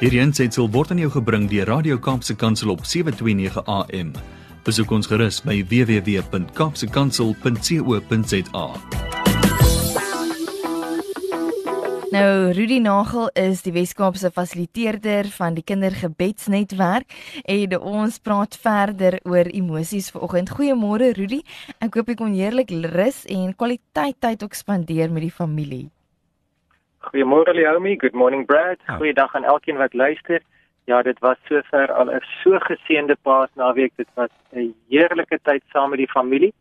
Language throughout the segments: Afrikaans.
Hierdie aanseit sal word aan jou gebring deur Radio Kaapse Kansel op 7:29 AM. Besoek ons gerus by www.kapsekansel.co.za. Nou Rudy Nagel is die Weskaapse fasiliteerder van die Kindergebedsnetwerk en ons praat verder oor emosies vanoggend. Goeiemôre Rudy. Ek hoop jy kon heerlik rus en kwaliteit tyd ook spandeer met die familie. Goeiemôre Leomi, good morning Brad. Goeiedag aan elkeen wat luister. Ja, dit was sover al 'n so geseënde Paasnaweek. Dit was 'n heerlike tyd saam met die familie.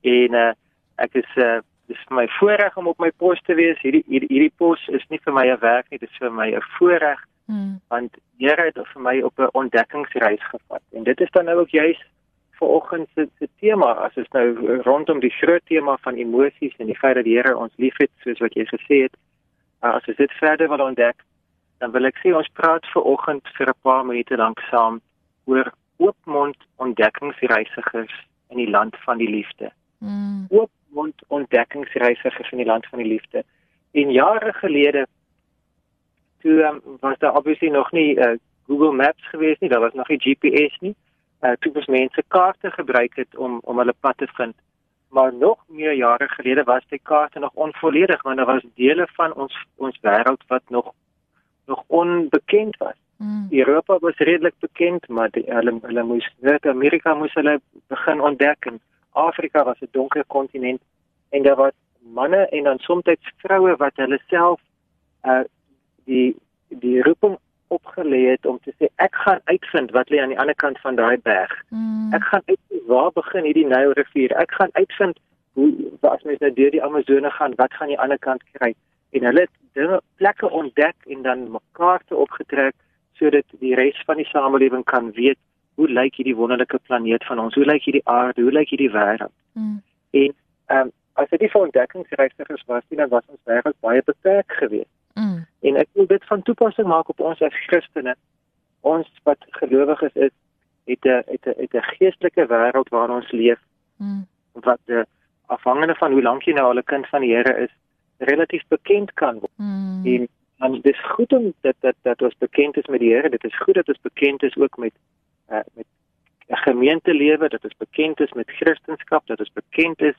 En uh, ek is uh, dis vir my voorreg om op my pos te wees. Hierdie hierdie, hierdie pos is nie vir my 'n werk nie, dit is vir my 'n voorreg. Hmm. Want Here het vir my op 'n ontdekkingsreis gevat. En dit is dan nou ook juis vanoggend se se tema as ons nou rondom die groot tema van emosies en die feit dat die Here ons liefhet soos wat jy gesê het. Uh, as ons dit verder wil ontdek, dan wil ek sê ons praat vanoggend vir 'n paar minute lank saam oor oopmond ontdekkingsreisigers in die land van die liefde. Hmm. Oop mond ontdekkingsreisigers in die land van die liefde. En jare gelede toe um, was daar obviously nog nie uh, Google Maps gewees nie, daar was nog nie GPS nie. Uh, toe was mense kaarte gebruik het om om hulle pad te vind. Maar nog meer jare gelede was die kaarte nog onvolledig want daar was dele van ons ons wêreld wat nog nog onbekend was. Mm. Europa was redelik bekend, maar die, hulle hulle moes Noord-Amerika moes hulle begin ontdek en Afrika was 'n donker kontinent en daar was manne en dan soms vroue wat hulle self uh die die roeping opgelê het om te sê ek gaan uitvind wat lê aan die ander kant van daai berg. Mm. Ek gaan uit waar begin hierdie Nyl rivier? Ek gaan uitvind hoe as mens nou deur die Amazone gaan, wat gaan die ander kant kry? En hulle het dinge plekke ontdek en dan mekaar te opgetrek sodat die res van die samelewing kan weet hoe lyk hierdie wonderlike planeet van ons? Hoe lyk hierdie aarde? Hoe lyk hierdie wêreld? Mm. En ehm um, as dit nie vir ontdekkingsreisgers was nie, dan was ons wêreld baie beperk geweest. Mm. En ek wil dit van toepassing maak op ons as Christene. Ons wat gelowiges is, het 'n het 'n het 'n geestelike wêreld waarin ons leef. Mm. Wat die afhangende van hoe lank jy nou al 'n kind van die Here is, relatief bekend kan word. Mm. En dan dis goed om dat dat dat ons bekend is met die Here. Dit is goed dat ons bekend is ook met uh, met 'n gemeentelewe dat ons bekend is met Christendom, dat ons bekend is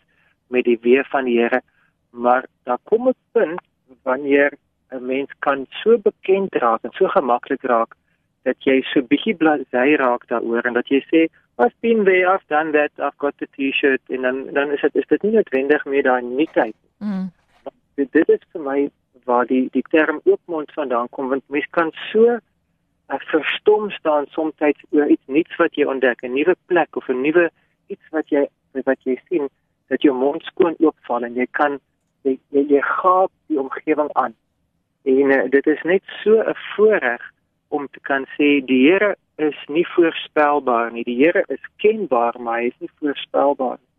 met die weë van die Here. Maar daar kom 'n punt wanneer 'n mens kan so bekend raak en so gemaklik raak dat jy so bietjie blasey raak daaroor en dat jy sê I've been there, I've done that, I've got the T-shirt en dan dan is dit is dit nie noodwendig meer daai nuutheid. Mm. Dit, dit is vir my waar die die term oopmond vandaan kom want mens kan so ek verstom staan soms oor iets nuuts wat jy ontdek, 'n nuwe plek of 'n nuwe iets wat jy wat jy sien dat jou mond skoon oopval en jy kan jy jy, jy gaap die omgewing aan. En uh, dit is net so 'n voorreg om te kan sê die Here is nie voorspelbaar nie. Die Here is kenbaar, maar hy is nie voorspelbaar nie.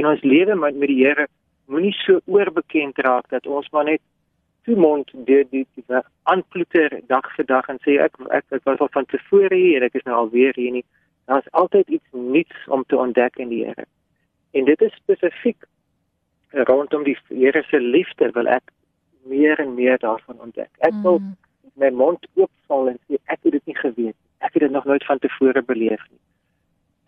En ons lewe met met die Here moenie so oorbekend raak dat ons maar net toe mond deur die die aanploeter dag vir dag en sê ek ek ek was al van tevore hier en ek is nou al weer hier nie. Daar's altyd iets nuuts om te ontdek in die Here. En dit is spesifiek rondom die Here se liefde wil ek meer en meer daarvan ontdek. Ek wil mm. My mond oopval en sê ek het dit nie geweet. Ek het dit nog nooit van tevore beleef nie.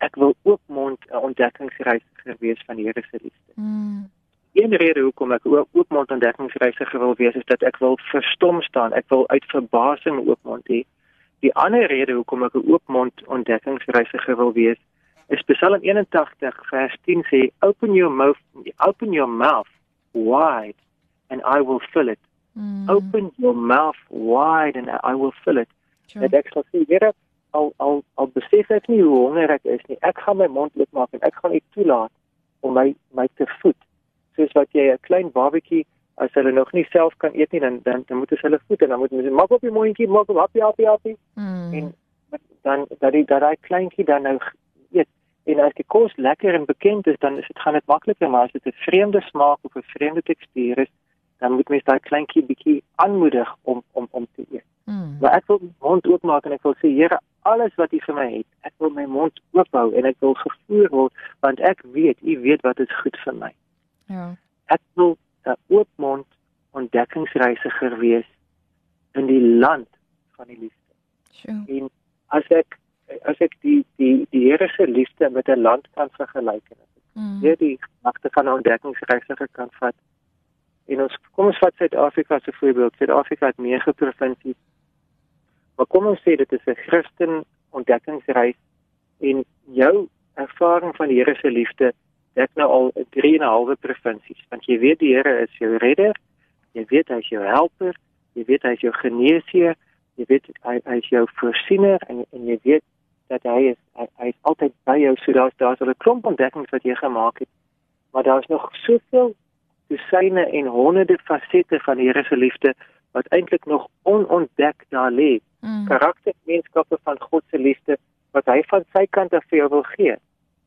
Ek wil oop mond 'n ontdekkingsreis gewees van die Here se liefde. Mm een rede hoekom ek ook mond ontdekkingsreisiger wil wees is dat ek wil verstom staan. Ek wil uit verbasing oop mond hê. Die ander rede hoekom ek 'n oop mond ontdekkingsreisiger wil wees is Psalm 81 vers 10 sê open your mouth open your mouth wide and I will fill it. Mm. Open your mouth wide and I will fill it. Sure. Dit ek sal sê Here al al al besef ek nie hoe honger ek is nie. Ek gaan my mond oopmaak en ek gaan U toelaat om my my te voed soos wat jy 'n klein babatjie as hulle nog nie self kan eet nie dan dan, dan moet jy hulle voed en dan moet jy maak op die mondjie maak op happy happy happy mm. en dan dat die dat daai kleintjie dan nou eet en as die kos lekker en bekend is dan is dit gaan dit makliker maar as dit 'n vreemde smaak of 'n vreemde tekstuur is dan moet mens daai kleintjie bietjie aanmoedig om om om te eet. Mm. Maar ek wil mond oopmaak en ek wil sê Here alles wat U vir my het ek wil my mond oophou en ek wil gevoer word want ek weet U weet wat is goed vir my. Ja. Ek wil 'n oopmond ontdekkingsreisiger wees in die land van die liefde. Sure. En as ek as ek die die die Here se liefde met 'n land kan vergelyk en as ek Mm. weer die magte van 'n ontdekkingsreisige kan vat. En ons kom ons vat Suid-Afrika 'n voorbeeld. Suid-Afrika het 9 provinsies. Maar kom ons sê dit is 'n Christen ontdekkingsreis en jou ervaring van die Here se liefde dek nou al 3 en 'n halwe provinsies. Want jy weet die Here is jou redder. Jy weet hy is jou helper. Jy weet hy is jou geneesheer. Jy weet hy hy is jou voorsiener en en jy weet dat hy is hy, hy is altyd by jou. So daar's daar's 'n klomp ontdekkings wat jy gemaak het. Maar daar's nog soveel dosyne en honderde fasette van die Here se liefde wat eintlik nog onontdek daar lê. Mm. Karaktereenskappe van God se liefde wat hy van sy kant af vir jou wil gee.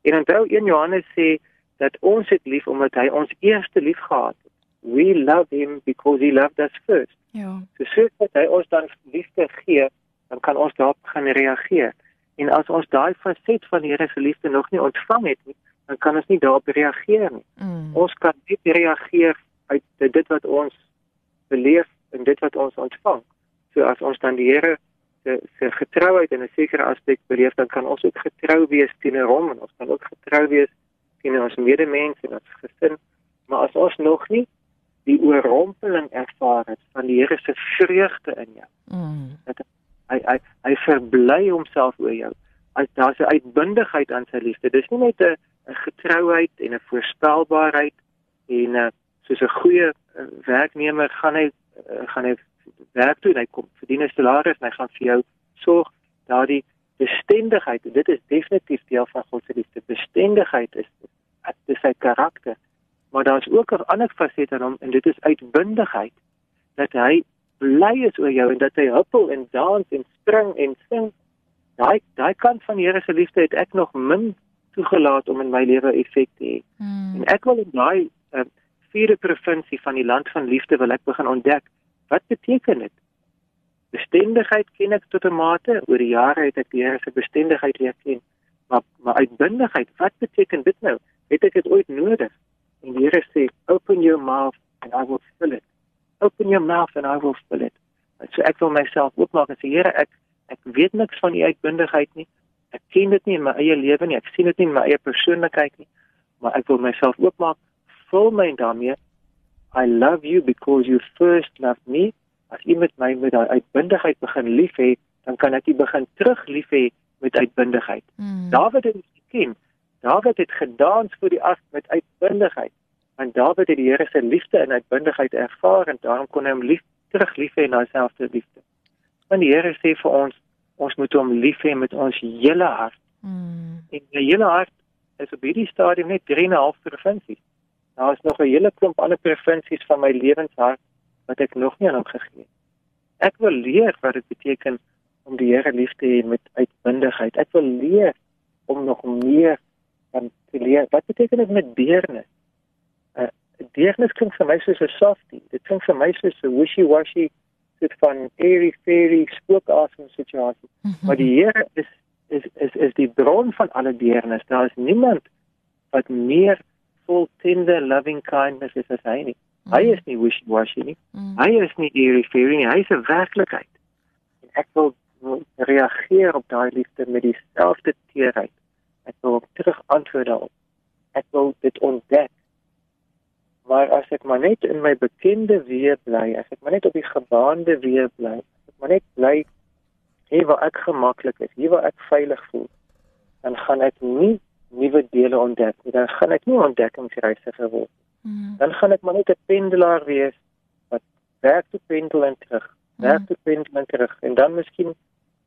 En onthou 1 Johannes sê dat ons het lief omdat hy ons eerste lief gehad het. We love him because he loved us first. Ja. So soos wat hy ons dan liefde gee, dan kan ons daarop gaan reageer. En as ons daai faset van die Here se liefde nog nie ontvang het nie, dan kan ons nie daarop reageer nie. Mm. Ons kan net reageer uit dit wat ons beleef en dit wat ons ontvang. So as ons dan die Here se se getrouheid in 'n sekere aspek beleef, dan kan ons ook getrou wees teenoor hom en ons kan ook getrou wees teenoor ons medemens en ons gesin. Maar as ons nog nie die oorrompeling ervaar het van die Here se vreugde in jou, Mm. hy hy hy verbly homself oor jou. Hy daar's 'n uitbundigheid aan sy liefde. Dis nie net 'n 'n getrouheid en 'n voorspelbaarheid en 'n soos 'n goeie uh, werknemer gaan hy uh, gaan hy werk doen, hy kom verdien 'n salaris en hy gaan vir jou sorg. Daardie bestendigheid, dit is definitief deel van God se liefde. Bestendigheid is dis sy karakter. Maar daar's ook 'n ander faset aan hom en dit is uitbundigheid. Dat hy bly is oor jou en dat hy huppel en dans en spring en sing. Daai daai kant van die Here se liefde het ek nog min toegelaat om in my lewe effek te hê. Mm. En ek wil in daai uh, vierde provinsie van die land van liefde wil ek begin ontdek. Wat beteken dit? Bestendigheid ken ek tot 'n mate. Oor die jare het ek die Here se bestendigheid leer ken. Maar maar uitbundigheid, wat beteken dit nou? Het ek dit ooit nodig? En die Here sê, "Open your mouth and I will fill it." Open your mouth and I will fill it. So ek wil myself oopmaak en sê, Here, ek ek weet niks van u uitbundigheid nie. Ek ken dit nie in my eie lewe nie. Ek sien dit nie in my eie persoonlikheid nie. Maar ek wil myself oopmaak. Vul my daarmee. I love you because you first loved me. As u met my met daai uitbundigheid begin lief hê, dan kan ek u begin terug lief hê met uitbundigheid. Mm. Dawid het dit geken. Dawid het gedans vir die as met uitbundigheid. Want Dawid het die Here se liefde en uitbundigheid ervaar en daarom kon hy hom lief terug lief hê na dieselfde liefde. Want die Here sê vir ons, ons moet hom lief hê met ons hele hart. Mm. En my hele hart is op hierdie stadium net 3,5 provinsies. Daar is nog 'n hele klomp ander provinsies van my lewenshart wat ek nog nie aan hom gegee het. Ek wil leer wat dit beteken om die Here lief te hê met uitbundigheid. Ek wil leer om nog meer van te leer. Wat beteken dit met deernis? 'n uh, Deernis klink vir my soos 'n softie. Dit klink vir my soos 'n wishy-washy soort van airy fairy spookasem situasie. Mhm. Maar die Here is is is is die bron van alle deernis. Daar is niemand wat meer vol tender loving kindness is as hy nie. Hy is nie wishy-washy nie. Mm. Hy is nie airy fairy nie. Hy is 'n werklikheid. En ek wil wil reageer op daai liefde met dieselfde teerheid. Ek wil terug antwoord daarop. Ek wil dit ontdek. Maar as ek maar net in my bekende weer bly, as ek maar net op die gebaande weer bly, as ek maar net bly hier waar ek gemaklik is, hier waar ek veilig voel, dan gaan ek nie nuwe dele ontdek nie. Dan gaan ek nie ontdekkingsreisiger word nie Mm. dan gaan ek maar net 'n pendelaar wees wat werk toe pendel en terug, werk Mm. toe pendel en terug en dan miskien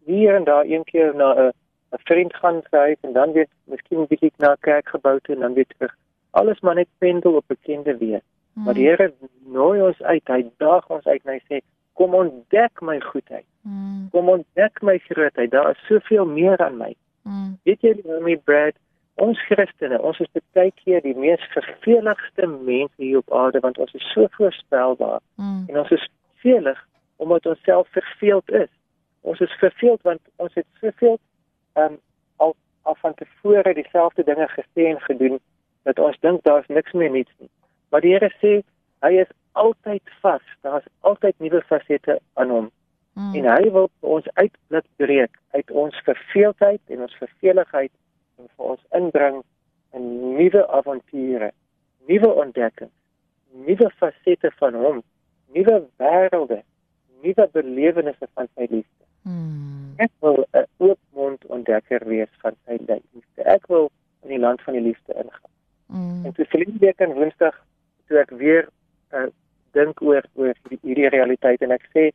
hier en daar een keer na 'n 'n vriend gaan kyk en dan weer miskien 'n bietjie na 'n kerkgebou toe en dan weer terug. Alles maar net pendel op bekende weë. Maar die Here nooi ons uit, hy daag ons uit en hy sê kom ontdek my goedheid. Mm. Kom ontdek my grootheid. Daar is soveel meer aan my. Mm. Weet jy, Naomi Brad, ons Christene, ons is baie keer die mees verveligste mense hier op aarde want ons is so voorspelbaar Mm. en ons is vervelig omdat ons self verveeld is. Ons is verveeld want ons het soveel ehm um, al al van tevore dieselfde dinge gesê en gedoen dat ons dink daar's niks meer niets nie. Maar die Here sê hy is altyd vas. Daar's altyd nuwe fasette aan hom. Mm. En hy wil ons uitblik breek uit ons verveeldheid en ons verveligheid en vir ons inbring in nuwe avonture, nuwe ontdekkings, nuwe fasette van hom, nuwe wêrelde, nuwe belewennisse van sy liefde. Mm. Ek wil 'n oop mond ontdekker wees van sy liefde. Ek wil in die land van die liefde ingaan. Mm. En toe verlede week aan Woensdag toe ek weer uh, dink oor oor hierdie realiteit en ek sê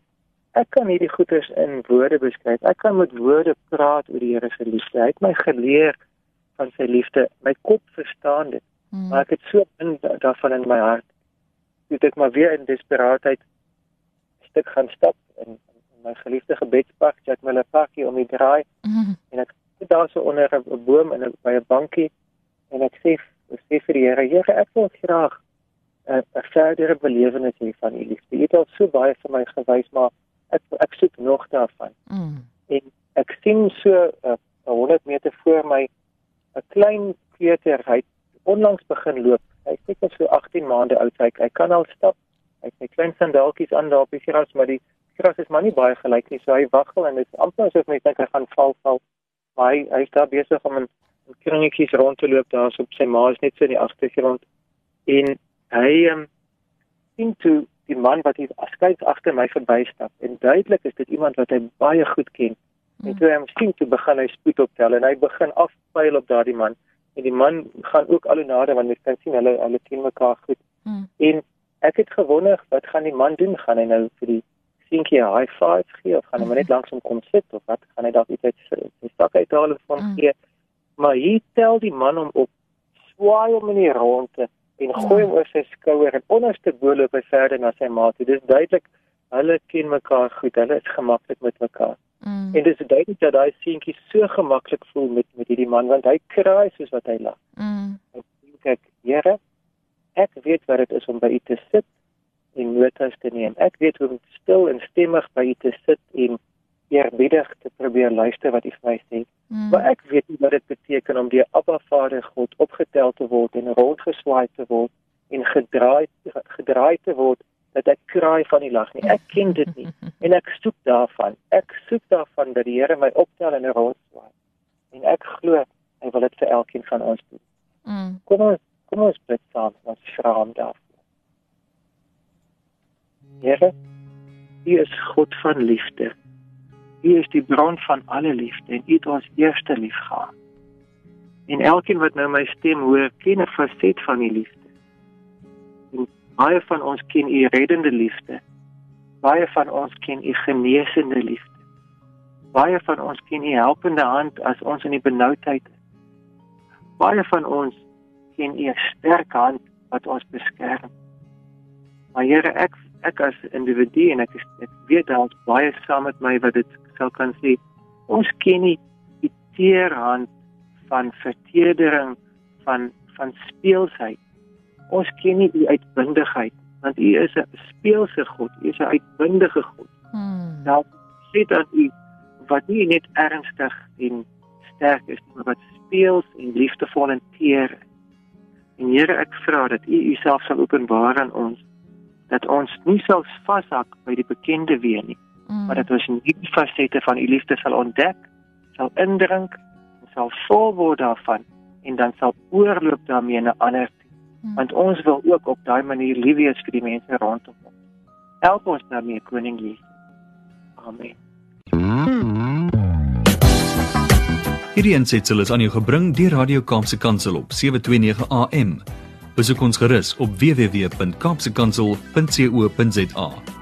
ek kan hierdie goeders in woorde beskryf. Ek kan met woorde praat oor die Here se liefde. Hy het my geleer van sy liefde. My kop verstaan dit, mm. maar ek het so in daarvan in my hart. Toe ek maar weer in desperaatheid stuk gaan stap in, in my geliefde gebedspak, Jack Miller Parkie om die draai. Mm. En ek sit daar so onder 'n boom en by 'n bankie en ek sê ek sê vir die Here, Here, ek wil graag 'n uh, verdere belewenis hê van u liefde. U het al so baie vir my gewys, maar ek ek soek nog daarvan. Mm. En ek sien so uh, 100 meter voor my 'n klein kleuter hy onlangs begin loop. Hy is seker so 18 maande oud. Hy, hy kan al stap. Hy het sy klein sandaaltjies aan daar op die gras, maar die gras is maar nie baie gelyk nie. So hy waggel en dit is amper asof mens dink hy gaan val val. Maar hy hy is daar besig om in kringetjies rond te loop daar op sy ma is net so in die agtergrond. En hy um, sien toe die man wat hier afskyk agter my verbystap en duidelik is dit iemand wat hy baie goed ken. En toe hy hom sien toe begin hy spoed optel en hy begin afpyl op daardie man en die man gaan ook al hoe nader want jy kan sien hulle hulle ken mekaar goed. Hmm. En ek het gewonder wat gaan die man doen? Gaan hy nou vir die seentjie 'n high five gee of gaan hy hmm. net langs hom kom sit of wat gaan hy dalk iets uit sy sak uithaal en van hmm. gee? Maar hier tel die man hom op swaai hom in die ronde en gooi hom oor sy skouer en onderste bo loop hy verder na sy maat. Dit is duidelik hulle ken mekaar goed. Hulle is gemaklik met mekaar. Mm. En dis duidelik dat daai seentjie so gemaklik voel met met hierdie man want hy kraai soos wat hy lag. Mm. Ek dink ek, Here, ek weet wat dit is om by U te sit en notas te neem. Ek weet hoe om stil en stemmig by U te sit en eerbiedig te probeer luister wat U vir my sê. Mm. Maar ek weet nie wat dit beteken om deur Abba Vader God opgetel te word en rondgeswaai te word en gedraai gedraai te word dat ek kraai van die lag nie. Ek ken dit nie en ek soek daarvan. Ek soek daarvan dat die Here my optel in 'n rotswaai. En ek glo hy wil dit vir elkeen van ons doen. Mm. Kom ons kom ons bid saam en ons vra hom daarvoor. Here, U is God van liefde. U is die bron van alle liefde en U het ons eerste lief gehad. En elkeen wat nou my stem hoor, ken 'n faset van U liefde. En Baie van ons ken u reddende liefde. Baie van ons ken u genesende liefde. Baie van ons ken u helpende hand as ons in die benoudheid is. Baie van ons ken u sterk hand wat ons beskerm. Maar Here, ek ek as individu en ek ek weet daar's baie saam met my wat dit sou kan sê. Ons ken nie die teer hand van vertedering van van speelsheid ons ken nie u uitbundigheid want u is 'n speelse God, u is 'n uitbundige God. Hmm. Nou sê dan u wat nie net ernstig en sterk is, maar wat speels en liefdevol en teer. En Here, ek vra dat u uself sal openbaar aan ons dat ons nie sal vashak by die bekende weer nie, hmm. maar dat ons nuwe fasette van u liefde sal ontdek, sal indrink sal vol word daarvan en dan sal oorloop daarmee na ander Hmm. want ons wil ook op daai manier lief wees vir die mense rondom ons. Help ons daarmee koning Jesus. Amen. Hierdie aansetsel is aan jou gebring deur Radio Kaapse Kansel op 729 AM. Besoek ons gerus op www.kaapsekansel.co.za.